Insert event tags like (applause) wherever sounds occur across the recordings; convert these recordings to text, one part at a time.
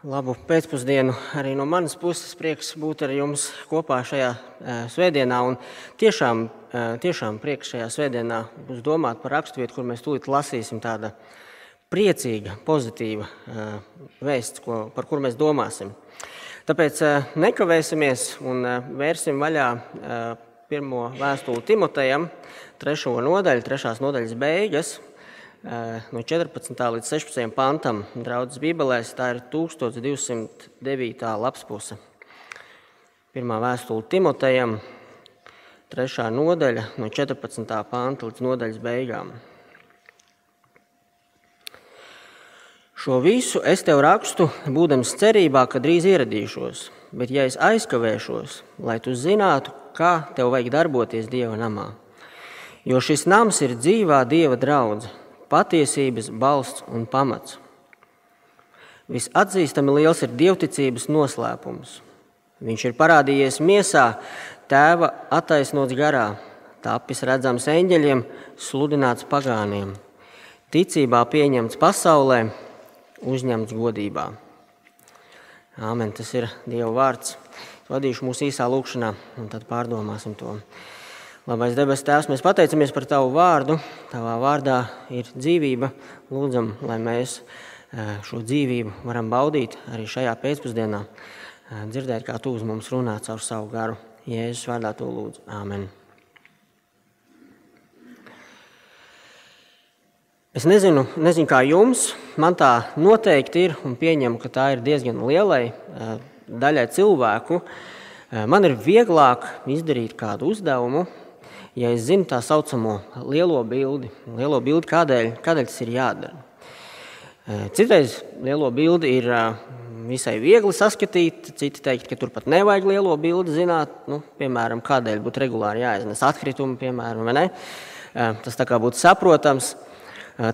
Labu pēcpusdienu arī no manas puses. Prieks būt ar jums kopā šajā svētdienā. Un tiešām, tiešām prieks šajā svētdienā būs domāt par raksturvietu, kur mēs tūlīt lasīsim tāda priecīga, pozitīva vēsts, ko, par kur mēs domāsim. Tāpēc nekavēsimies un vērsim vaļā pirmo vēstuli Timotejam, trešo nodaļu, trešās nodaļas beigas no 14. līdz 16. pantam draudzes bībelēs. Tā ir 1209. lapspuse. Pirmā vēstule Timotejam, trešā nodaļa no 14. panta līdz nodaļas beigām. Šo visu es tev rakstu, būdams cerībā, ka drīz ieradīšos. Bet, ja es aizkavēšos, lai tu zinātu, kā tev vajag darboties Dieva namā, jo šis nams ir dzīvā Dieva draudzene patiesības balsts un pamats. Visatzīstami liels ir dievticības noslēpums. Viņš ir parādījies miesā, tēva attaisnots garā, tapis redzams eņģeļiem, sludināts pagāniem, ticībā pieņemts pasaulē, uzņemts godībā. Āmen, tas ir Dieva vārds. Vadīšu mūsu īsā lūkšanā, un tad pārdomāsim to. Labais debes Tēvs, mēs pateicamies par Tavu vārdu. Tavā vārdā ir dzīvība. Lūdzam, lai mēs eh, šo dzīvību varam baudīt arī šajā pēcpusdienā, eh, dzirdēt, kā Tu uz mums runā caur savu garu. Jēzus vārdā to lūdzu. Āmen. Es nezinu, nezinu, kā jums. Man tā noteikti ir un pieņemu, ka tā ir diezgan lielai eh, daļai cilvēku. Man ir vieglāk izdarīt kādu uzdevumu, ja es zinu tā saucamo lielo bildi, lielo bildi kādēļ, kādēļ tas ir jādara. Citreiz lielo bildi ir visai viegli saskatīt, citi teikt, ka tur pat nevajag lielo bildi zināt, nu, piemēram, kādēļ būtu regulāri jāiznes atkritumi, piemēram, vai ne. Tas tā kā būtu saprotams.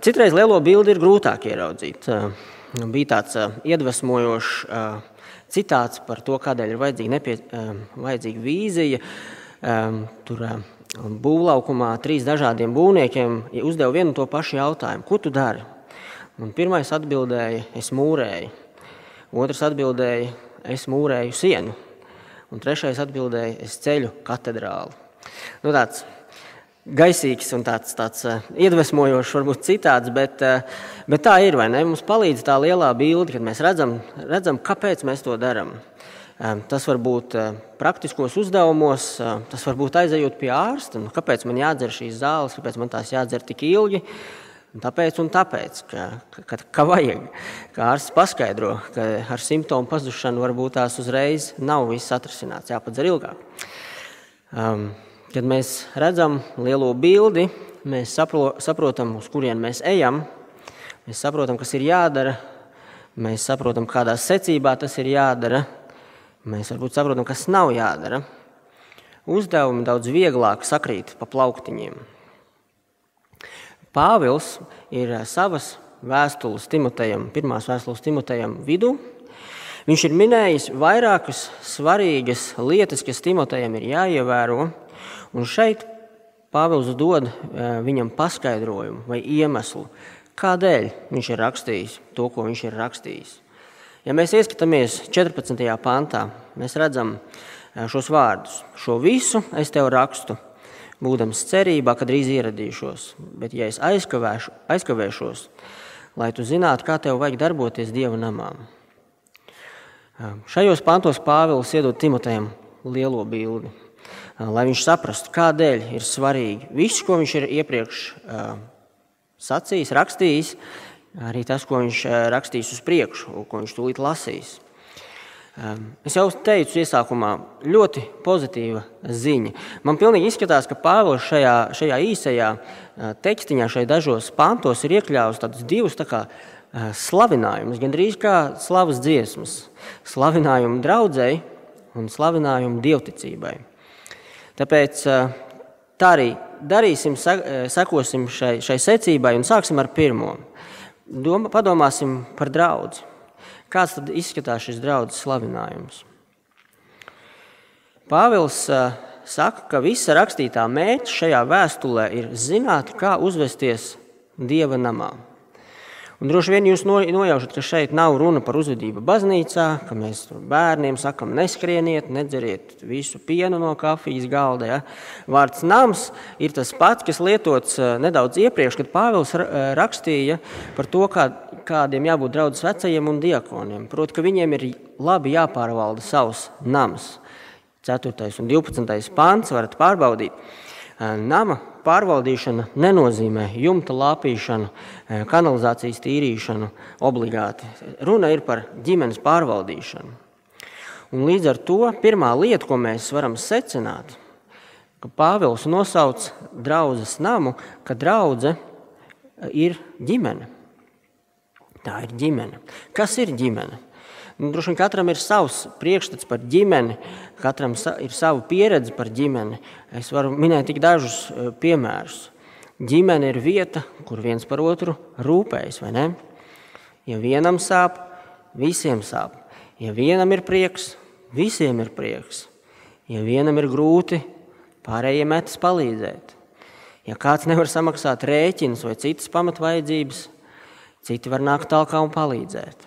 Citreiz lielo bildi ir grūtāk ieraudzīt. Bija tāds iedvesmojošs citāts par to, kādēļ ir vajadzīga, nepie, vajadzīga vīzija. Tur būvlaukumā trīs dažādiem būvniekiem uzdeva vienu to pašu jautājumu: Ko tu dari? Un pirmais atbildēja: Es mūrēju. Otrs atbildēja: Es mūrēju sienu. Un trešais atbildēja: Es ceļu katedrāli. Nu, tāds gaisīgs un tāds, tāds uh, iedvesmojošs, varbūt citāds, bet, uh, bet tā ir. Mums palīdz tā lielā bilde, kad mēs redzam, redzam kāpēc mēs to darām. Tas var būt praktiskos uzdevumos, tas var būt aizejot pie ārsta. Nu, kāpēc man jādzer šīs zāles, kāpēc man tās jādzer tik ilgi? Tāpēc, un tāpēc ka, ka, ka vajag, kā ārsts paskaidro, ka ar simptomu pazušanu varbūt tās uzreiz nav viss atrisināts, jāpadzer ilgāk. Um, kad mēs redzam lielo bildi, mēs sapro, saprotam, uz kurien mēs ejam, mēs saprotam, kas ir jādara, mēs saprotam, kādā secībā tas ir jādara Mēs varbūt saprotam, kas nav jādara. Uzdevumi daudz vieglāk sakrīt pa plauktiņiem. Pāvils ir savas vēstules Timotejam, pirmās vēstules Timotejam vidū. Viņš ir minējis vairākas svarīgas lietas, kas Timotejam ir jāievēro. Un šeit Pāvils dod eh, viņam paskaidrojumu vai iemeslu, kādēļ viņš ir rakstījis to, ko viņš ir rakstījis. Ja mēs ieskatāmies 14. pantā, mēs redzam šos vārdus. Šo visu es tev rakstu, būdams cerībā, ka drīz ieradīšos. Bet, ja es aizkavēšu, aizkavēšos, lai tu zinātu, kā tev vajag darboties Dieva namā. Šajos pantos Pāvils iedod Timotejam lielo bildi, lai viņš saprastu, kādēļ ir svarīgi viss, ko viņš ir iepriekš sacījis, rakstījis, arī tas, ko viņš eh, rakstīs uz priekšu, ko viņš tūlīt lasīs. Ehm, es jau teicu, iesākumā ļoti pozitīva ziņa. Man pilnīgi izskatās, ka Pāvils šajā, šajā īsajā eh, tekstiņā, šajā dažos pantos ir iekļāvis tādus divus tā kā, eh, slavinājumus, gandrīz kā slavas dziesmas. Slavinājumu draudzēji un slavinājumu dievticībai. Tāpēc tā arī darīsim, sekosim šai, šai secībai un sāksim ar pirmo. Doma, padomāsim par draugu. Kāds tad izskatās šis draudzes slavinājums? Pāvils uh, saka, ka visa rakstītā mērķis šajā vēstulē ir zināt, kā uzvesties Dieva namā. Un droši vien jūs nojaušat, ka šeit nav runa par uzvedību baznīcā, ka mēs bērniem sakam, neskrieniet, nedzeriet visu pienu no kafijas galda. Ja? Vārds nams ir tas pats, kas lietots eh, nedaudz iepriekš, kad Pāvils eh, rakstīja par to, kā, kādiem jābūt draudzes vecajiem un diakoniem. Proti, ka viņiem ir labi jāpārvalda savs nams. 4. un 12. pāns varat pārbaudīt. Nama pārvaldīšana nenozīmē jumta lāpīšanu, kanalizācijas tīrīšanu obligāti. Runa ir par ģimenes pārvaldīšanu. Un līdz ar to pirmā lieta, ko mēs varam secināt, ka Pāvils nosauc draudzes namu, ka draudzene ir ģimene. Tā ir ģimene. Kas ir ģimene? Nu, droši vien katram ir savs priekšstats par ģimeni, katram ir sava pieredze par ģimeni. Es varu minēt tik dažus e, piemērus. Ģimene ir vieta, kur viens par otru rūpējas, vai ne? Ja vienam sāp, visiem sāp. Ja vienam ir prieks, visiem ir prieks. Ja vienam ir grūti, pārējiem metas palīdzēt. Ja kāds nevar samaksāt rēķinus vai citas pamatvajadzības, citi var nākt tālāk un palīdzēt.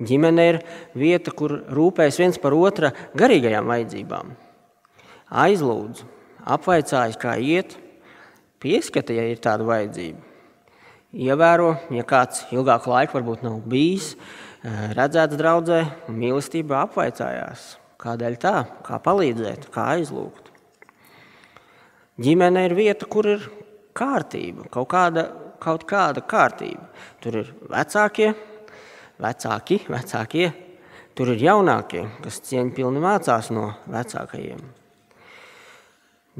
Ģimene ir vieta, kur rūpējas viens par otra garīgajām vajadzībām. Aizlūdzu, apvaicājis, kā iet, pieskata, ja ir tāda vajadzība. Ievēro, ja kāds ilgāku laiku varbūt nav bijis, eh, redzēts draudzē un mīlestībā apvaicājās. Kādēļ tā? Kā palīdzēt, kā aizlūgt? Ģimene ir vieta, kur ir kārtība, kaut kāda, kaut kāda kārtība. Tur ir vecākie, vecāki, vecākie, tur ir jaunākie, kas cieņpilni mācās no vecākajiem.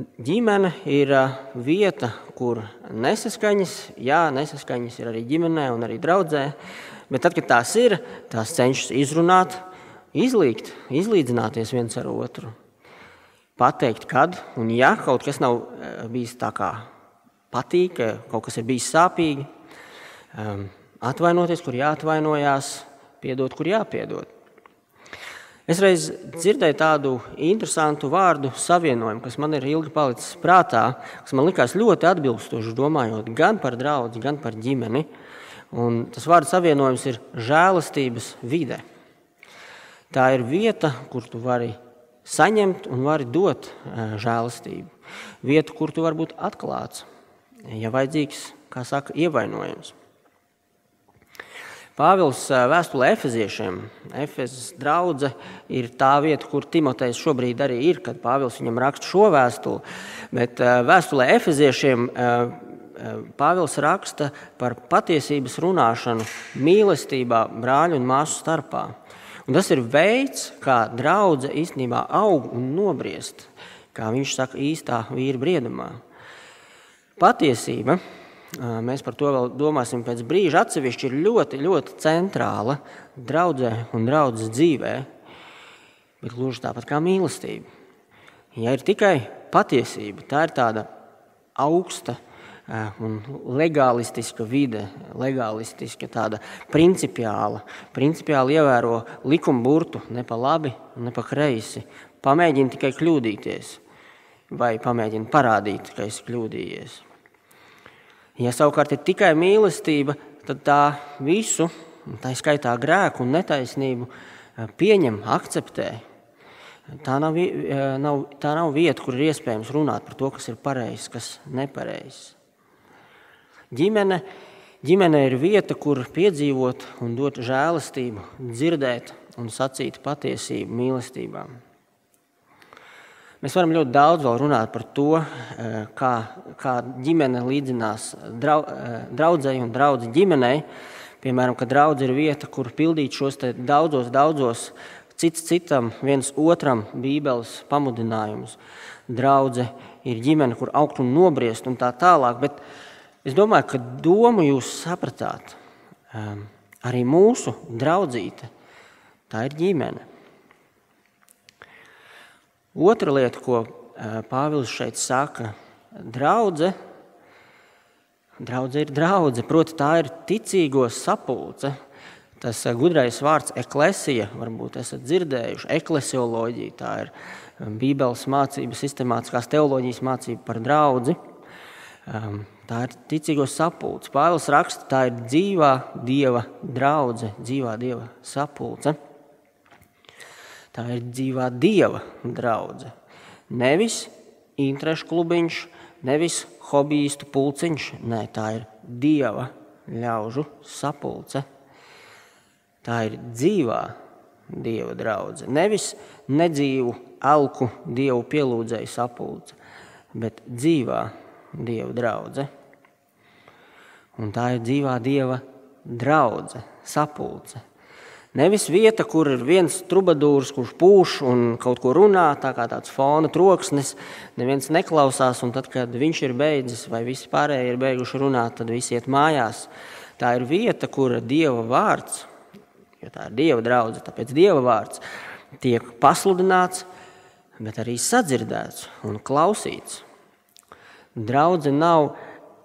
Ģimene ir vieta, kur nesaskaņas, jā, nesaskaņas ir arī ģimenē un arī draudzē, bet tad, kad tās ir, tās cenšas izrunāt, izlīgt, izlīdzināties viens ar otru. Pateikt, kad, un ja kaut kas nav bijis tā kā patīk, kaut kas ir bijis sāpīgi, um, atvainoties, kur jāatvainojās, piedot, kur jāpiedod. Es reiz dzirdēju tādu interesantu vārdu savienojumu, kas man ir ilgi palicis prātā, kas man likās ļoti atbilstoši domājot gan par draugu, gan par ģimeni. Un tas vārdu savienojums ir žēlastības vide. Tā ir vieta, kur tu vari saņemt un vari dot žēlastību. Vieta, kur tu vari būt atklāts, ja vajadzīgs, kā saka, ievainojums. Pāvils vēstulē Efeziešiem, Efezes draudzene ir tā vieta, kur Timotejs šobrīd arī ir, kad Pāvils viņam raksta šo vēstuli. Bet vēstulē Efeziešiem Pāvils raksta par patiesības runāšanu mīlestībā, brāļu un māsu starpā. Un tas ir veids, kā draudzene īstenībā aug un nobriest, kā viņš saka, īstā vīra briedumā. Patiesība mēs par to vēl domāsim pēc brīža, atsevišķi ir ļoti, ļoti centrāla draudzē un draudzes dzīvē, bet gluži tāpat kā mīlestība. Ja ir tikai patiesība, tā ir tāda augsta un legālistiska vide, legālistiska, tāda principiāla, principiāli ievēro likuma burtu, ne pa labi, ne pa kreisi. Pamēģini tikai kļūdīties, vai pamēģini parādīt, ka esi kļūdījies. Ja savukārt ir tikai mīlestība, tad tā visu, tā skaitā grēku un netaisnību, eh, pieņem, akceptē. Tā nav, eh, nav, tā nav vieta, kur ir iespējams runāt par to, kas ir pareizs, kas nepareizs. Ģimene, ģimene ir vieta, kur piedzīvot un dot žēlastību, dzirdēt un sacīt patiesību mīlestībām. Mēs varam ļoti daudz runāt par to, eh, kā, kā ģimene līdzinās drau, eh, draudzēji un draugu ģimenei. Piemēram, ka draudzene ir vieta, kur pildīt šos daudzos, daudzos cits citam, viens otram Bībeles pamudinājumus. Draudzene ir ģimene, kur augt un nobriest un tā tālāk. Bet es domāju, ka domu jūs sapratāt. Ehm, arī mūsu draudzīte, tā ir ģimene. Otra lieta, ko Pāvils šeit saka, draudze, draudze ir draudze, proti tā ir ticīgo sapulce. Tas gudrais vārds eklesija, varbūt esat dzirdējuši, eklesioloģija, tā ir Bībeles mācība, sistemātiskās teoloģijas mācība par draudzi. Tā ir ticīgo sapulce. Pāvils raksta, tā ir dzīvā dieva draudzene, dzīvā dieva sapulce. Tā ir dzīvā dieva draudzene. Nevis interešu klubiņš, nevis hobbyistu pulciņš. Nē, tā ir dieva ļaužu sapulce. Tā ir dzīvā dieva draudzene. Nevis nedzīvu, alku dievu pielūdzēju sapulce, bet dzīvā dieva draudzene. Un tā ir dzīvā dieva draudzene, sapulce. Nevis vieta, kur ir viens trubadūrs, kurš pūš un kaut ko runā, tā kā tāds fona troksnis, neviens neklausās, un tad, kad viņš ir beidzis vai visi pārējie ir beiguši runāt, tad visi iet mājās. Tā ir vieta, kur Dieva vārds, jo tā ir Dieva draudzene, tāpēc Dieva vārds tiek pasludināts, bet arī sadzirdēts un klausīts. Draudzene nav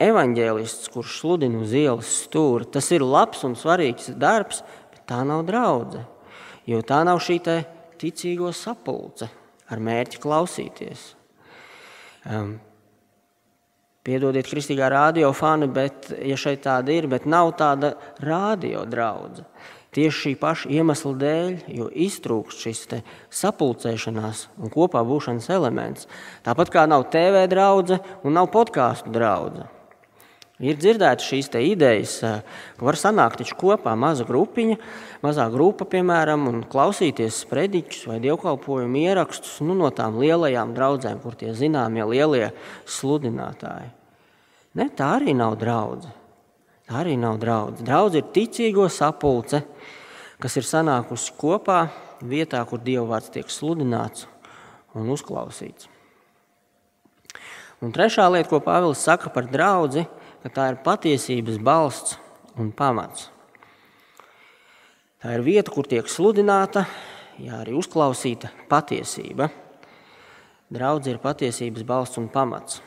evaņģēlists, kurš sludina uz ielas stūri. Tas ir labs un svarīgs darbs, tā nav draudzene. Jo tā nav šī ticīgo sapulce ar mērķi klausīties. Um, Piedodiet, kristīgā radiofāni, bet, ja šeit tāda ir, bet nav tāda radio draudzene. Tieši šī paša iemesla dēļ, jo iztrūkst šis sapulcēšanās un kopā būšanas elements. Tāpat kā nav TV draudzene un nav podkāstu draudzene. Ir dzirdētas šīs idejas, var sanākt kopā maza grupiņa, mazā grupa, piemēram, un klausīties sprediķus vai dievkalpojumu ierakstus nu, no tām lielajām draudzēm, kur tie zināmie lielie sludinātāji. Ne, tā arī nav draudzene. Tā arī nav draudzene. Draudz ir ticīgo sapulce, kas ir sanākusi kopā vietā, kur Dieva vārds tiek sludināts un uzklausīts. Un trešā lieta, ko Pāvils saka par draugu, ka tā ir patiesības balsts un pamats. Tā ir vieta, kur tiek sludināta, jā, arī uzklausīta patiesība. Draudzība ir patiesības balsts un pamats.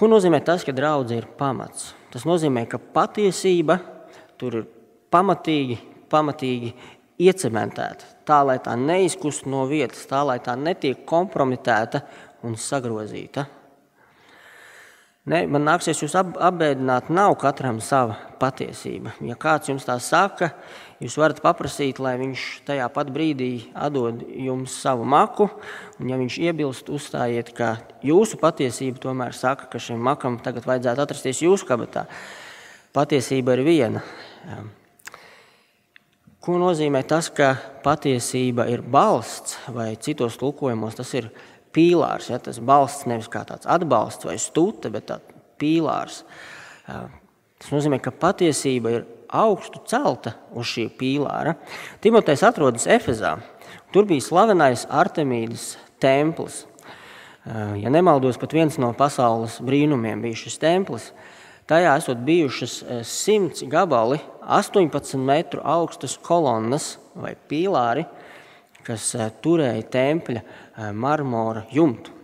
Ko nozīmē tas, ka draudzība ir pamats? Tas nozīmē, ka patiesība tur ir pamatīgi, pamatīgi iecementēta, tā lai tā neizkust no vietas, tā lai tā netiek kompromitēta un sagrozīta. Ne, man nāksies jūs apbēdināt, nav katram sava patiesība. Ja kāds jums tā saka, jūs varat paprasīt, lai viņš tajā pat brīdī atdod jums savu maku. Un, ja viņš iebilst, uzstājiet, ka jūsu patiesība tomēr saka, ka šim makam tagad vajadzētu atrasties jūsu kabatā. Patiesība ir viena. Ko nozīmē tas, ka patiesība ir balsts vai citos tulkojumos tas ir pīlārs. Ja, tas balsts nevis kā tāds atbalsts vai stūta, bet tāds pīlārs. Tas nozīmē, ka patiesība ir augstu celta uz šī pīlāra. Timotejs atrodas Efezā. Tur bija slavenais Artemīdas templis. Ja nemaldos, pat viens no pasaules brīnumiem bija šis templis. Tajā esot bijušas simts gabali, 18 metru augstas kolonnas vai pīlāri, kas turēja tempļa marmora jumtu.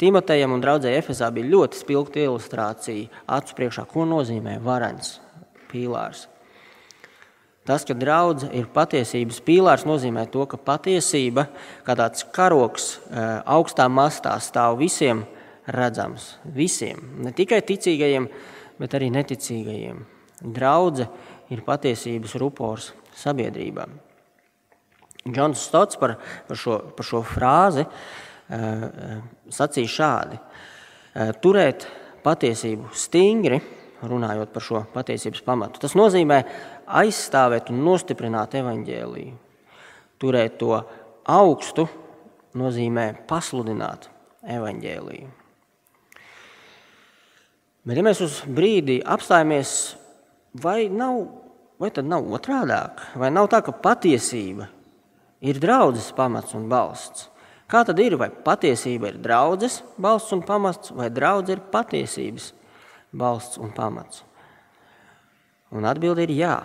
Timotejam un draudzēji Efezā bija ļoti spilgta ilustrācija acu priekšā, ko nozīmē varens pīlārs. Tas, ka draudzene ir patiesības pīlārs, nozīmē to, ka patiesība, kā tāds karoks augstā mastā, stāv visiem redzams. Visiem, ne tikai ticīgajiem, bet arī neticīgajiem. Draudzene ir patiesības rupors sabiedrībām. Džons Stots par, par, šo, par šo frāzi uh, sacīja šādi: uh, turēt patiesību stingri, runājot par šo patiesības pamatu. Tas nozīmē aizstāvēt un nostiprināt evaņģēlīju. Turēt to augstu nozīmē pasludināt evaņģēlīju. Bet, ja mēs uz brīdi apstājamies, vai, nav, vai tad nav otrādāk, vai nav tā, ka patiesība ir draudzes pamats un balsts. Kā tad ir? Vai patiesība ir draudzes balsts un pamats, vai draudzene ir patiesības balsts un pamats? Un atbilde ir jā.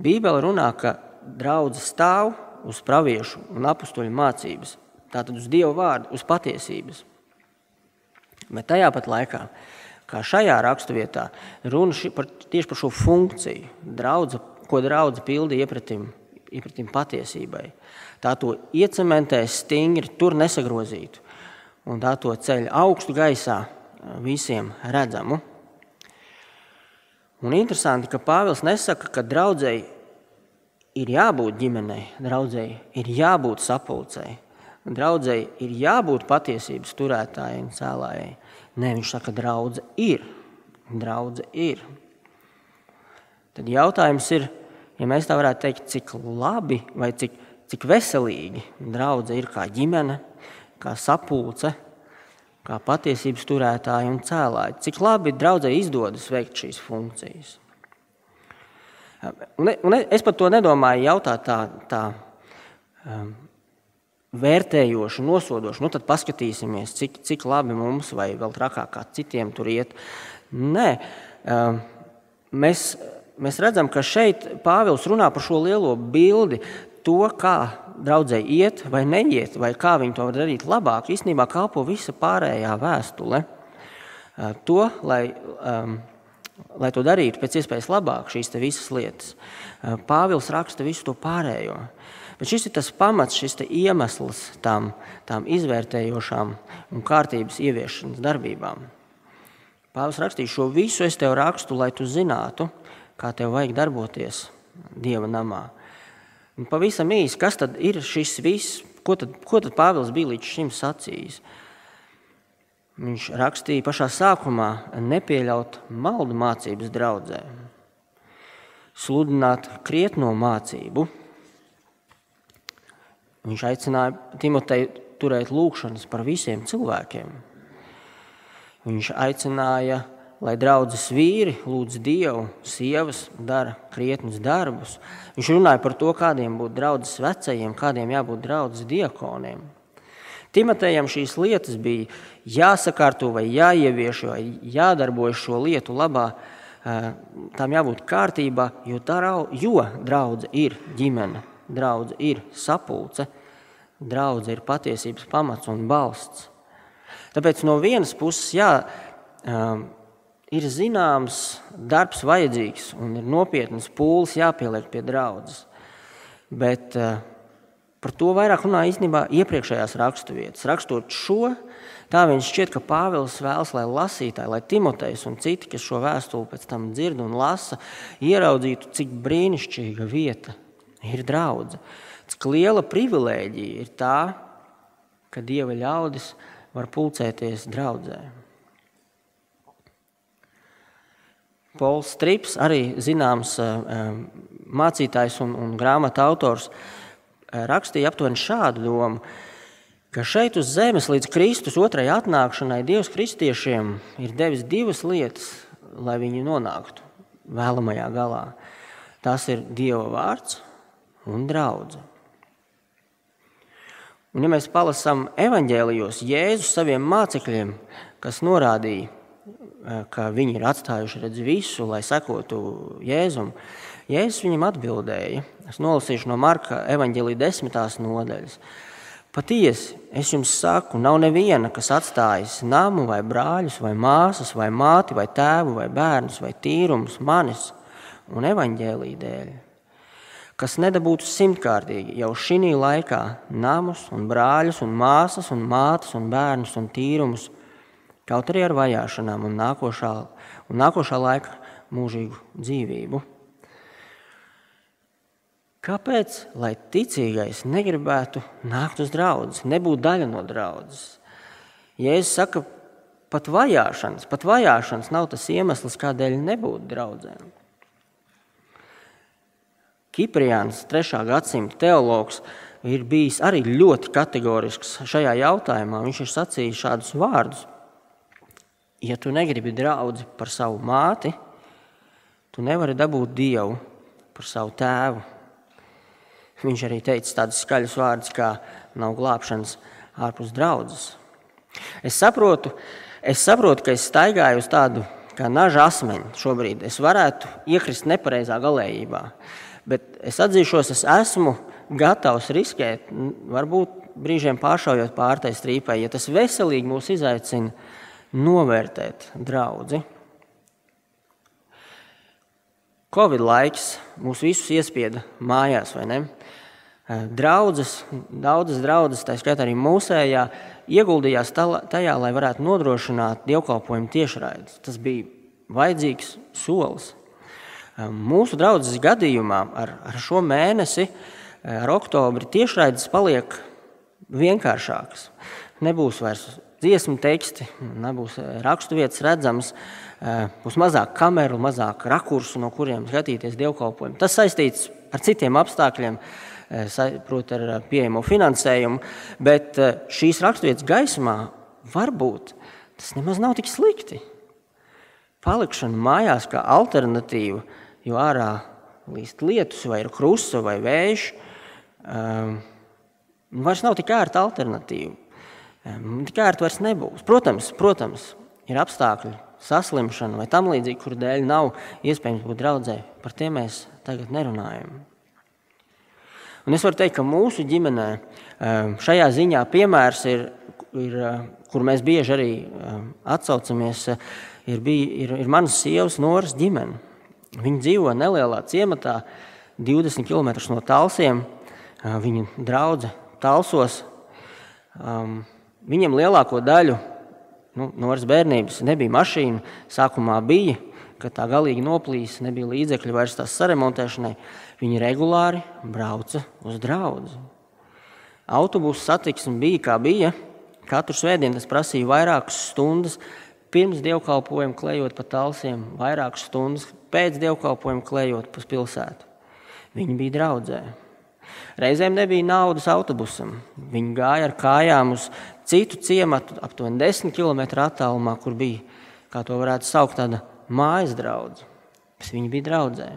Bībele runā, ka draudzene stāv uz praviešu un apstuļu mācības, tātad uz Dieva vārdu, uz patiesības. Bet tajā pat laikā, kā šajā raksturvietā, runa par, tieši par šo funkciju, draudze, ko draudzene pildīja iepratim iepratīm patiesībai. Tā to iecementē stingri, tur nesagrozītu. Un tā to ceļ augstu gaisā visiem redzamu. Un interesanti, ka Pāvils nesaka, ka draudzēji ir jābūt ģimenei, draudzēji ir jābūt sapulcei, draudzēji ir jābūt patiesības turētājai un cēlājai. Nē, viņš saka, ka draudze ir. Draudze ir. Tad jautājums ir, ja mēs tā varētu teikt, cik labi vai cik, cik veselīgi draudzene ir kā ģimene, kā sapulce, kā patiesības turētāji un cēlāji. Cik labi draudzē izdodas veikt šīs funkcijas. Un, un es par to nedomāju jautāt tā, tā um, vērtējoši, nosodoši. Nu, tad paskatīsimies, cik, cik labi mums vai vēl trakāk kā citiem tur iet. Nē, um, mēs, mēs redzam, ka šeit Pāvils runā par šo lielo bildi, to, kā draudzē iet vai neiet, vai kā viņi to var darīt labāk, īstenībā kalpo visa pārējā vēstule. To, lai, um, lai to darītu pēc iespējas labāk, šīs visas lietas, Pāvils raksta visu to pārējo. Bet šis ir tas pamats, šis iemesls tām, tām izvērtējošām un kārtības ieviešanas darbībām. Pāvils rakstīja šo visu, es tev rakstu, lai tu zinātu, kā tev vajag darboties Dieva namā Un pavisam īsi, kas tad ir šis viss? Ko tad, ko tad Pāvils bija līdz šim sacījis? Viņš rakstīja pašā sākumā, nepieļaut maldu mācības draudzē, sludināt krietno mācību. Viņš aicināja Timoteju turēt lūgšanas par visiem cilvēkiem. Viņš aicināja lai draudzes vīri lūdz Dievu, sievas dara krietnus darbus. Viņš runāja par to, kādiem būtu draudzes vecajiem, kādiem jābūt draudzes diakoniem. Timotejam šīs lietas bija jāsakārto vai jāievieš, vai jādarbojas šo lietu labā. Tām jābūt kārtībā, jo, tā, jo draudze ir ģimene, draudze ir sapulce, draudze ir patiesības pamats un balsts. Tāpēc no vienas puses, jā, ir zināms darbs vajadzīgs un ir nopietnas pūles jāpieliek pie draudzes. Bet uh, par to vairāk runā īstenībā iepriekšējās raksturvietas. Rakstot šo, tā viņš šķiet, ka Pāvils vēlas, lai lasītāji, lai Timotejs un citi, kas šo vēstuli pēc tam dzird un lasa, ieraudzītu, cik brīnišķīga vieta ir draudzene. Cik liela privilēģija ir tā, ka Dieva ļaudis var pulcēties draudzē. Pols Strips, arī zināms eh, eh, mācītājs un, un grāmatu autors, eh, rakstīja aptuveni šādu domu, ka šeit uz zemes līdz Kristus otrajai atnākšanai Dievs kristiešiem ir devis divas lietas, lai viņi nonāktu vēlamajā galā. Tas ir Dieva vārds un draudzene. Un, ja mēs palasām evanģēlijos, Jēzus saviem mācekļiem, kas norādīja, ka viņi ir atstājuši redz, visu, lai sekotu Jēzum. Jēzus viņam atbildēja, es nolasīšu no Marka evaņģēlī desmitās nodaļas. Patiesi, es jums saku, nav neviena, kas atstājis namu, vai brāļus, vai māsas, vai māti, vai tēvu, vai bērnus, vai tīrumus manis un evaņģēlī dēļ, kas nedabūtu simtkārtīgi jau šī laikā namus, un brāļus, un māsas, un mātes, un bērnus un tīrumus kaut arī ar vajāšanām un nākošā, un nākošā laika mūžīgu dzīvību. Kāpēc? Lai ticīgais negribētu nākt uz draugu, nebūt daļa no draudzes. Jēzus saka, pat vajāšanas, pat vajāšanas nav tas iemesls, kādēļ nebūt draugiem. Kipriāns, 3. gadsimta teologs, ir bijis arī ļoti kategorisks šajā jautājumā. Viņš ir sacījis šādus vārdus: ja tu negribi draugu par savu māti, tu nevari dabūt dievu par savu tēvu. Viņš arī teica tādus skaļus vārdus, kā nav glābšanas ārpus draudzes. Es saprotu, es saprotu, ka es staigāju uz tādu kā naža asmeni šobrīd. Es varētu iekrist nepareizā galējībā, bet es atzīšos, es esmu gatavs riskēt, varbūt brīžiem pāršaujot pārtai strīpai, ja tas veselīgi mūs izaicina novērtēt draugu. Covid laiks mūs visus iespieda mājās, vai ne? Draudzes, daudzas draudzes, tā skaitā arī mūsējā, ieguldījās tajā, lai varētu nodrošināt dievkalpojumu tiešraides. Tas bija vajadzīgs solis. Mūsu draudzes gadījumā ar, ar šo mēnesi, ar oktobri, tiešraides paliek vienkāršākas. Nebūs vairs dziesmu teksti, nebūs raksturvietas redzamas, būs mazāk kameru, mazāk rakursu, no kuriem skatīties dievkalpojumu. Tas saistīts ar citiem apstākļiem, proti, ar pieejamo finansējumu, bet šīs raksturvietas gaismā varbūt tas nemaz nav tik slikti. Palikšana mājās kā alternatīva jo ārā līst lietus, vai ir krusta, vai vējš. Um, vairs nav tik ērta alternatīva. Ērta vairs nebūs. Protams, protams, ir apstākļi, saslimšana vai tam līdzīgi, kur dēļ nav iespējams būt draudzē. Par tiem mēs tagad nerunājam. Un es varu teikt, ka mūsu ģimenē šajā ziņā piemērs ir, ir kur mēs bieži arī atsaucamies, ir, bija, ir, ir manas sievas Noras ģimene. Viņi dzīvo nelielā ciematā, 20 km no Talsiem. Viņa draudzene Talsos. Um, viņam lielāko daļu nu, no bērnības nebija mašīna. Sākumā bija, kad tā galīgi noplīs, nebija līdzekļu vairs tās saremontēšanai. Viņi regulāri brauca uz draugu. Autobusu satiksme bija kā bija. Katru svētdienu tas prasīja vairākas stundas. Pirms dievkalpojuma klejot pa talsiem, vairākas stundas pēc dievkalpojuma klejot pa pilsētu. Viņi bija draudzē. Reizēm nebija naudas autobusam. Viņi gāja ar kājām uz citu ciematu, aptuveni 10 km attālumā, kur bija, kā to varētu saukt, tāda mājas draudzene. Viņi bija draudzē.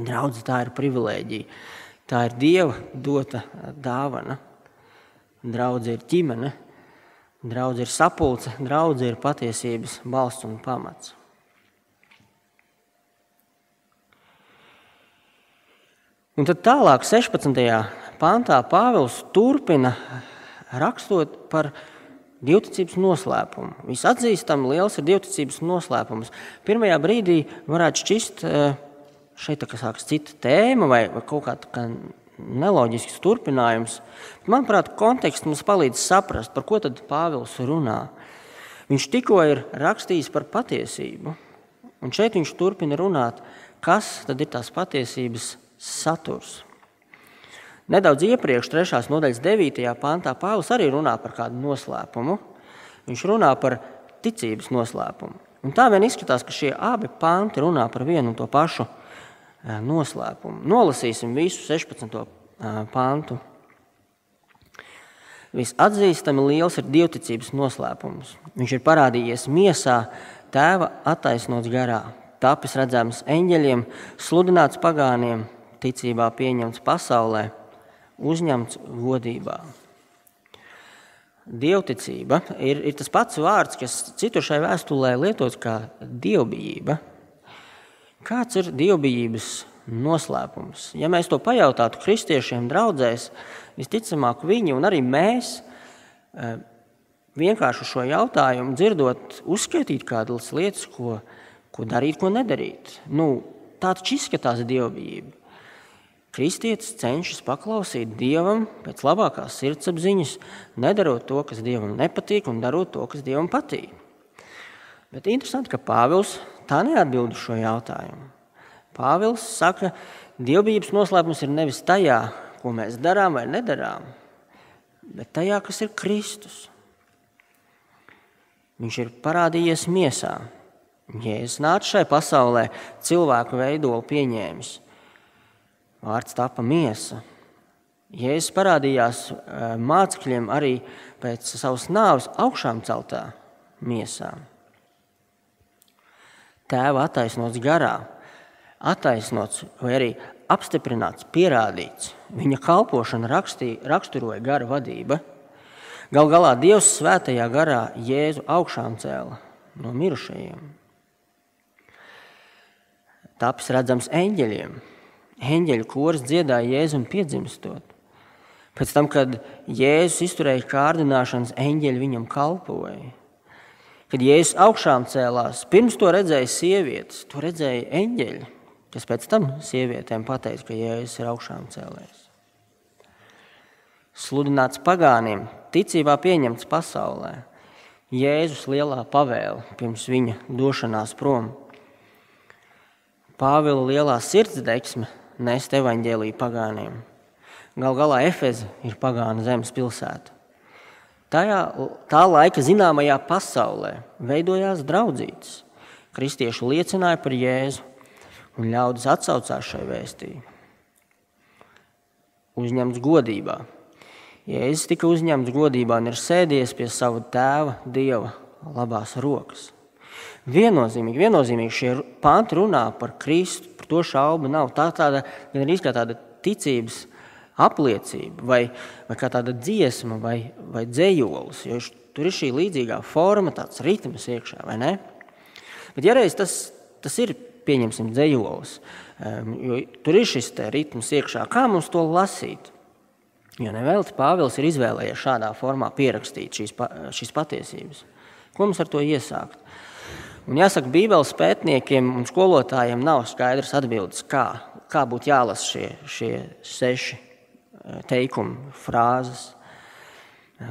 Draudzene tā ir privilēģija. Tā ir Dieva dota dāvana. Draudzene ir ģimene, draudzene ir sapulce, draudzene ir patiesības balsts un pamats. Un tad tālāk, 16. pāntā, Pāvils turpina rakstot par divticības noslēpumu. Visatzīstami liels ir divticības noslēpums. Pirmajā brīdī varētu šķist, eh, šeit sākas cita tēma vai, vai kaut kā neloģisks turpinājums. Manuprāt, konteksts mums palīdz saprast, par ko tad Pāvils runā. Viņš tikko ir rakstījis par patiesību, un šeit viņš turpina runāt, kas tad ir tās patiesības saturs. Nedaudz iepriekš, 3. nodaļas 9. pantā, Pāvils arī runā par kādu noslēpumu. Viņš runā par ticības noslēpumu. Un tā vien izskatās, ka šie abi panti runā par vienu un to pašu eh, noslēpumu. Nolasīsim visu 16. Eh, pantu. Visatzīstami liels ir dievticības noslēpums. Viņš ir parādījies miesā, tēva attaisnots garā, tapis redzams eņģeļiem, sludināts pagāniem, ticībā pieņemts pasaulē, uzņemts godībā. Dievticība ir, ir tas pats vārds, kas citur šai vēstulē lietots kā dievbijība. Kāds ir dievbijības noslēpums? Ja mēs to pajautātu kristiešiem draugzēs, visticamāk viņi un arī mēs e, vienkārši šo jautājumu dzirdot, uzskaitīt kādas lietas, ko, ko darīt, ko nedarīt. Nu, tā taču izskatās dievbijība. Kristietis cenšas paklausīt Dievam pēc labākās sirdsapziņas, nedarot to, kas Dievam nepatīk, un darot to, kas Dievam patīk. Bet interesanti, ka Pāvils tā neatbild uz šo jautājumu. Pāvils saka, ka dievbijības noslēpums ir nevis tajā, ko mēs darām vai nedarām, bet tajā, kas ir Kristus. Viņš ir parādījies miesā. Jēzus nāca šai pasaulē, cilvēku veidolu pieņēmis. Vārds tapa miesa. Jēzus parādījās eh, mācekļiem arī pēc savas nāves augšām celtā miesā. Tēva attaisnots garā, attaisnots vai arī apstiprināts, pierādīts. Viņa kalpošana rakstīja, raksturoja gara vadība. Galu galā Dievs svētajā garā Jēzu augšām cēla no mirušajiem. Tāpēc redzams eņģeļiem, eņģeļu koris dziedāja Jēzum piedzimstot. Pēc tam, kad Jēzus izturēja kārdināšanas, eņģeļi viņam kalpoja. Kad Jēzus augšām cēlās, pirms to redzēja sievietes, to redzēja eņģeļi, kas pēc tam sievietēm pateica, ka Jēzus ir augšām cēlējis. sludināts pagāniem, ticībā pieņemts pasaulē. Jēzus lielā pavēle pirms viņa došanās prom. Pāvila lielā sirdsdeksme nest evaņģēlīju pagāniem. Gal galā Efeze ir pagāna zemes pilsēta. Tajā, tā laika zināmajā pasaulē veidojās draudzītes. Kristieši liecināja par Jēzu, un ļaudis atsaucās šai vēstī. Uzņemts godībā. Jēzus tika uzņemts godībā un ir sēdies pie sava tēva, Dieva labās rokas. Viennozīmīgi, viennozīmīgi šie panti runā par Kristu, par to šaubu nav. Tā tāda, gan arī kā tāda ticības apliecība, vai, vai kā tāda dziesma, vai, vai dzējolis. Jo tur ir šī līdzīgā forma, tāds ritms iekšā, vai ne? Bet, ja reiz tas, tas ir, pieņemsim, dzējolis, jo tur ir šis ritms iekšā, kā mums to lasīt? Jo nevelti Pāvils ir izvēlējies šādā formā pierakstīt šīs, šīs patiesības. Ko mums ar to iesākt? Un jāsaka, Bībeles pētniekiem un skolotājiem nav skaidrs atbildes, kā, kā būtu jālasa šie, šie seši eh, teikumi, frāzes.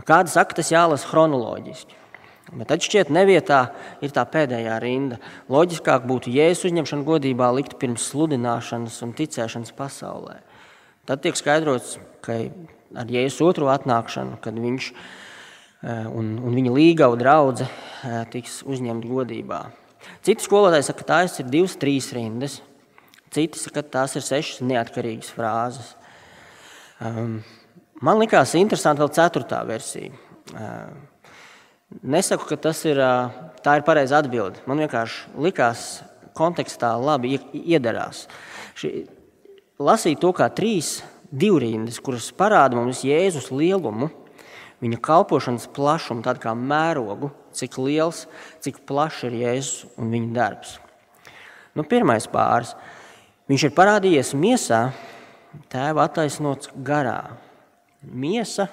Kāda saka, tas jālasa chronoloģiski. Bet tad šķiet, nevietā ir tā pēdējā rinda. Loģiskāk būtu jēzus uzņemšana godībā likt pirms sludināšanas un ticēšanas pasaulē. Tad tiek skaidrots, ka ar jēzus otro atnākšanu, kad viņš ir un, un viņa līgava draudzene eh, tiks uzņemta godībā. Citi skolotāji saka, ka tās ir divas, trīs rindas. Citi saka, ka tās ir sešas neatkarīgas frāzes. Um, man likās interesanti vēl ceturtā versija. Um, nesaku, ka tas ir, tā ir pareiza atbilde. Man vienkārši likās kontekstā labi iedarās. Ši, lasīt to kā trīs divrindas, kuras parāda mums Jēzus lielumu, viņa kalpošanas plašumu, tādu kā mērogu, cik liels, cik plašs ir Jēzus un viņa darbs. Nu, pirmais pāris. Viņš ir parādījies miesā, tēva attaisnots garā. Miesa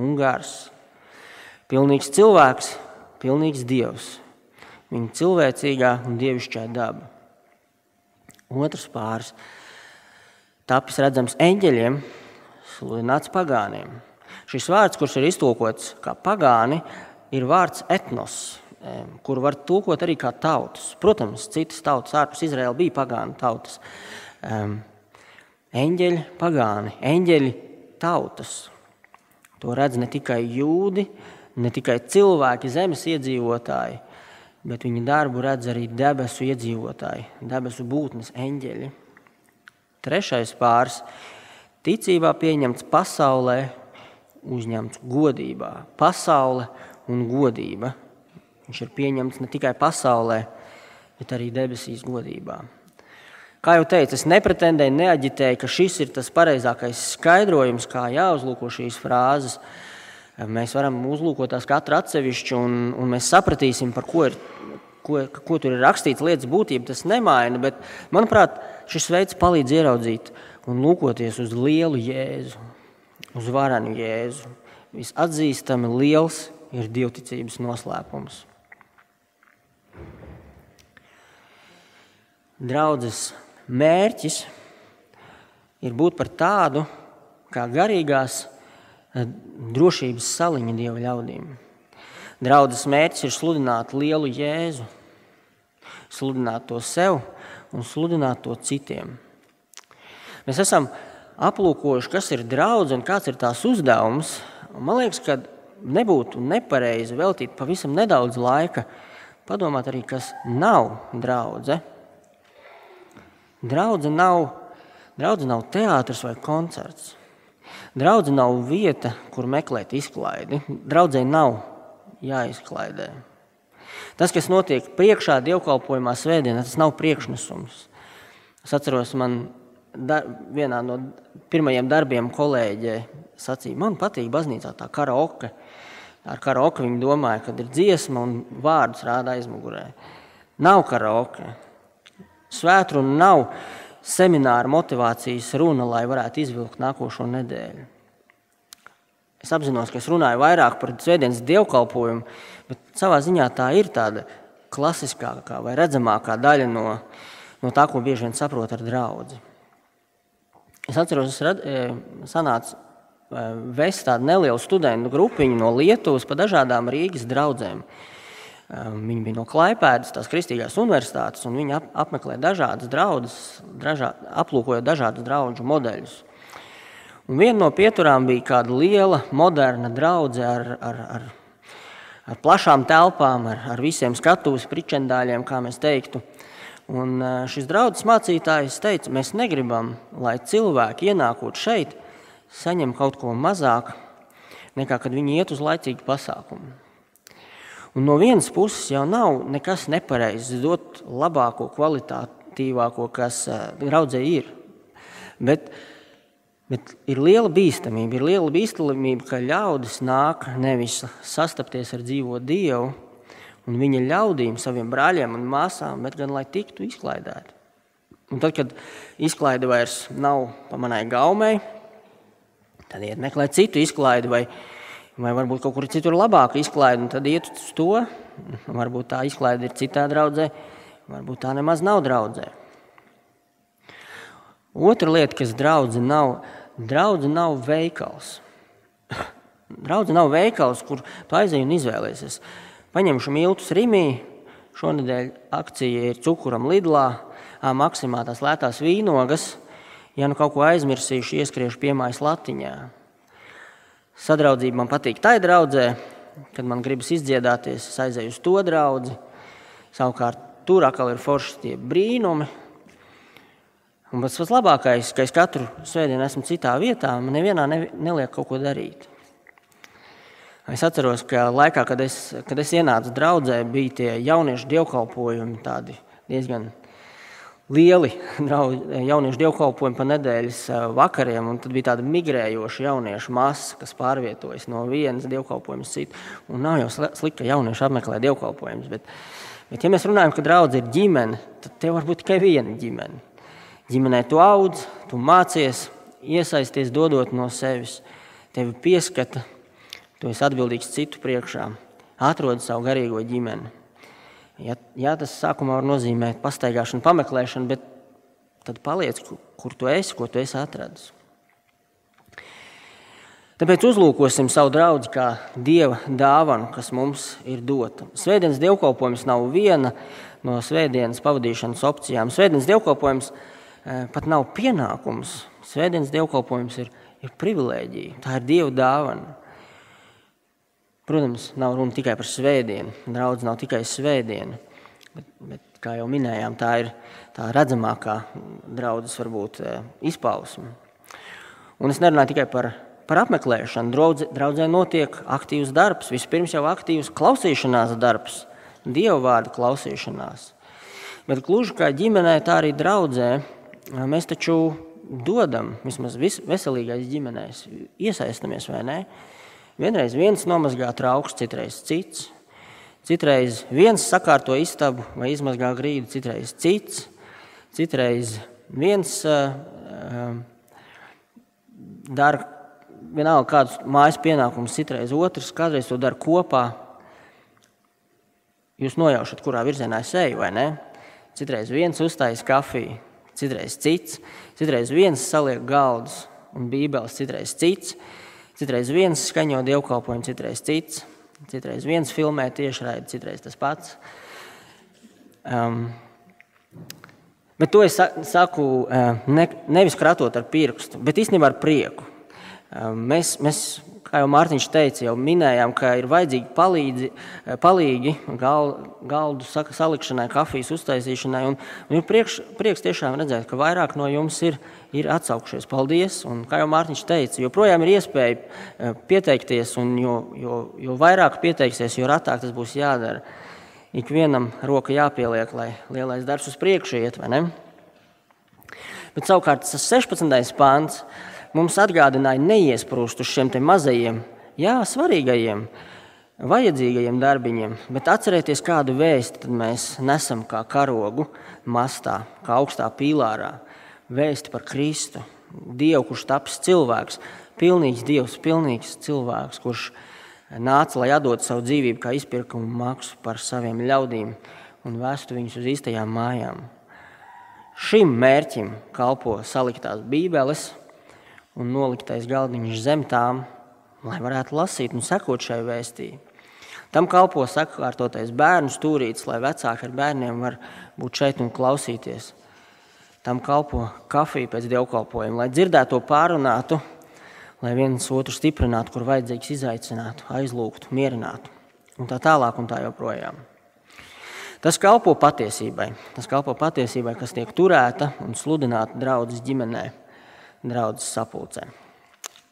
un gars. Pilnīgs cilvēks, pilnīgs dievs. Viņa cilvēcīgā un dievišķā daba. Otrs pāris. Tapis redzams eņģeļiem, sludināts pagāniem. Šis vārds, kurš ir iztulkots kā pagāni, ir vārds etnos, kuru var tulkot arī kā tautas. Protams, citas tautas ārpus Izraēla bija pagānu tautas. Eņģeļi, pagāni, eņģeļi tautas. To redz ne tikai jūdi, ne tikai cilvēki, zemes iedzīvotāji, bet viņa darbu redz arī debesu iedzīvotāji, debesu būtnes eņģeļi. Trešais pāris - ticībā pieņemts pasaulē uzņemts godībā. Pasaule un godība. Viņš ir pieņemts ne tikai pasaulē, bet arī debesīs godībā. Kā jau teicu, es nepretendēju, neaģitēju, ka šis ir tas pareizākais skaidrojums, kā jāuzlūko šīs frāzes. Mēs varam uzlūkot tās katru atsevišķi, un, un mēs sapratīsim, par ko, ir, ko, ko tur ir rakstīts. Lietas būtība tas nemaina, bet manuprāt, šis veids palīdz ieraudzīt un lūkoties uz lielu jēzu uz varenu Jēzu. Visatzīstami liels ir divticības noslēpums. Draudzes mērķis ir būt par tādu kā garīgās eh, drošības saliņa dievu ļaudīm. Draudzes mērķis ir sludināt lielu jēzu, sludināt to sev un sludināt to citiem. Mēs esam aplūkojuši, kas ir draudz un kāds ir tās uzdevums, man liekas, ka nebūtu nepareizi veltīt pavisam nedaudz laika padomāt arī, kas nav draudze. Draudze nav, draudze nav teātris vai koncerts. Draudze nav vieta, kur meklēt izklaidi. Draudzē nav jāizklaidē. Tas, kas notiek priekšā dievkalpojumā svētdienā, tas nav priekšnesums. Es atceros, man da, vienā no pirmajiem darbiem kolēģe sacīja, man patīk baznīcā tā karaoke. Ar karaoke viņi domāja, ka ir dziesma un vārdus rāda aizmugurē. Nav karaoke. Svētruna nav semināra motivācijas runa, lai varētu izvilkt nākošo nedēļu. Es apzinos, ka es runāju vairāk par svētdienas dievkalpojumu, bet savā ziņā tā ir tāda klasiskākā vai redzamākā daļa no, no tā, ko bieži vien saprot ar draugu. Es atceros, es rad, e, sanācu vest tādu nelielu studentu grupiņu no Lietuvas pa dažādām Rīgas draugiem. Viņi bija no Klaipēdas, tās kristīgās universitātes, un viņi ap, apmeklē dažādas draudzes, dažā, aplūkojot dažādus draugu modeļus. Un viena no pieturām bija kāda liela, moderna draudzene ar, ar, ar, ar plašām telpām, ar, ar visiem skatuves pričendāļiem, kā mēs teiktu. Un šis draugs mācītājs teica, mēs negribam, lai cilvēki ienākot šeit, saņem kaut ko mazāk nekā kad viņi iet uz laicīgu pasākumu. Un no vienas puses jau nav nekas nepareizs dot labāko, kvalitatīvāko, kas draudzē ir. Bet, bet ir liela bīstamība, ir liela bīstamība, ka ļaudis nāk nevis sastapties ar dzīvo Dievu un viņa ļaudīm, saviem brāļiem un māsām, bet gan lai tiktu izklaidēti. Un tad, kad izklaide vairs nav pa manai gaumei, tad iet meklēt citu izklaidi vai vai varbūt kaut kur citur labāka izklaide, tad iet uz to. Varbūt tā izklaide ir citā draudzē, varbūt tā nemaz nav draudzē. Otra lieta, kas draudze nav, draudze nav veikals. Draudze nav veikals, kur tu aizēji un izvēlēsies. Paņemšu miltus Rimī, šonadēļ akcija ir cukuram Lidlā, maksimā tās lētās vīnogas. Ja nu kaut ko aizmirsīšu, ieskriešu piemājas latiņā. Sadraudzība man patīk tā draudzē, kad man gribas izdziedāties, es aizēju uz to draugu. Savukārt tur atkal ir forši tie brīnumi. Un pats labākais, ka es katru svētdienu esmu citā vietā, man nevienā ne, neliek kaut ko darīt. Es atceros, ka laikā, kad es, kad es ienācu draudzē, bija tie jauniešu dievkalpojumi, tādi diezgan lieli (laughs) jauniešu dievkalpojumi pa nedēļas vakariem. Tad bija tāda migrējoša jauniešu masa, kas pārvietojas no vienas dievkalpojuma uz citu. Un nav jau slikti, ka jaunieši apmeklē dievkalpojumus. Bet, bet, ja mēs runājam, ka draugs ir ģimene, tad tev var būt tikai viena ģimene. Ģimenē tu audz, tu mācies, iesaisties, dodot no sevis. Tevi pieskata, tu esi atbildīgs citu priekšā, atrod savu garīgo ģimeni. Ja, jā, tas sākumā var nozīmēt pastaigāšanu, pameklēšanu, bet tad paliec, kur tu esi, ko tu esi atradis. Tāpēc uzlūkosim savu draugu kā dieva dāvanu, kas mums ir dota. Svētdienas dievkalpojums nav viena no svētdienas pavadīšanas opcijām. Svētdienas dievkalpojums eh, pat nav pienākums. Svētdienas dievkalpojums ir, ir privilēģija, tā ir dieva dāvana. Protams, nav runa tikai par svētdienu. Draudz nav tikai svētdiena. Bet, bet, kā jau minējām, tā ir tā redzamākā draudzes varbūt eh, izpausme. Un es nerunāju tikai par, par apmeklēšanu. Draudze, draudzē notiek aktīvs darbs, vispirms jau aktīvs klausīšanās darbs, dievu vārdu klausīšanās. Bet gluži kā ģimenē, tā arī draudzē mēs taču dodam, vismaz veselīgais ģimenēs, iesaistamies vai ne? Vienreiz viens nomazgā trauks, citreiz cits. Citreiz viens sakārto istabu vai izmazgā grīdu, citreiz cits. Citreiz viens uh, dara vienalga kādus mājas pienākumus, citreiz otrs, kādreiz to dara kopā. Jūs nojaušat, kurā virzienā es eju, vai ne? Citreiz viens uzstājas kafiju, citreiz cits, citreiz viens saliek galdus un bībeles, citreiz cits. Citreiz viens skaņo dievkalpojumu, citreiz cits. Citreiz viens filmē tiešraidi, citreiz tas pats. Um, bet to es saku uh, ne, nevis kratot ar pirkstu, bet īstenībā ar prieku. Um, mēs, mēs kā jau Mārtiņš teica, jau minējām, ka ir vajadzīgi palīdzi, eh, palīgi gal, galdu salikšanai, kafijas uztaisīšanai. Un, un ir priekš, prieks tiešām redzēt, ka vairāk no jums ir, ir atsaukšies. Paldies! Un, kā jau Mārtiņš teica, joprojām ir iespēja eh, pieteikties, un jo, jo, jo vairāk pieteiksies, jo retāk tas būs jādara. Ikvienam roka jāpieliek, lai lielais darbs uz priekšu iet, vai ne? Bet savukārt tas 16. pāns mums atgādināja neiesprūst uz šiem mazajiem, jā, svarīgajiem, vajadzīgajiem darbiņiem, bet atcerieties, kādu vēstu mēs nesam kā karogu mastā, kā augstā pīlārā. Vēsti par Kristu, Dievu, kurš taps cilvēks, pilnīgs Dievs, pilnīgs cilvēks, kurš nāca, lai atdotu savu dzīvību kā izpirkumu maksu par saviem ļaudīm un vēstu viņus uz īstajām mājām. Šim mērķim kalpo saliktās bībeles, un noliktais galdiņš zem tām, lai varētu lasīt un sekot šai vēstījai. Tam kalpo sakārtotais bērnu stūrītis, lai vecāki ar bērniem var būt šeit un klausīties. Tam kalpo kafija pēc dievkalpojuma, lai dzirdētu, pārunātu, lai viens otru stiprinātu, kur vajadzīgs izaicinātu, aizlūgtu, mierinātu un tā tālāk un tā joprojām. Tas kalpo patiesībai. Tas kalpo patiesībai, kas tiek turēta un sludināta draudzes ģimenē, draudzes sapulcē.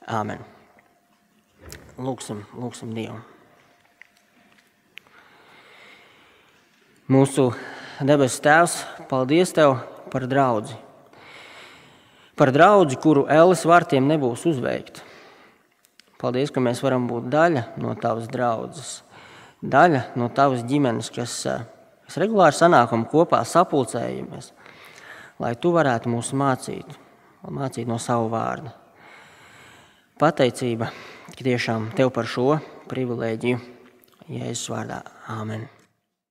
Āmen. Lūksim, lūksim Dievu. Mūsu debesu Tēvs, paldies Tev par draugu. Par draugu, kuru Ēlas vārtiem nebūs uzveikta. Paldies, ka mēs varam būt daļa no Tavas draudzes, daļa no Tavas ģimenes, kas Mēs regulāri sanākam kopā, sapulcējamies, lai tu varētu mūs mācīt, mācīt no savu vārdu. Pateicība tiešām tev par šo privilēģiju, Jēzus vārdā. Āmen!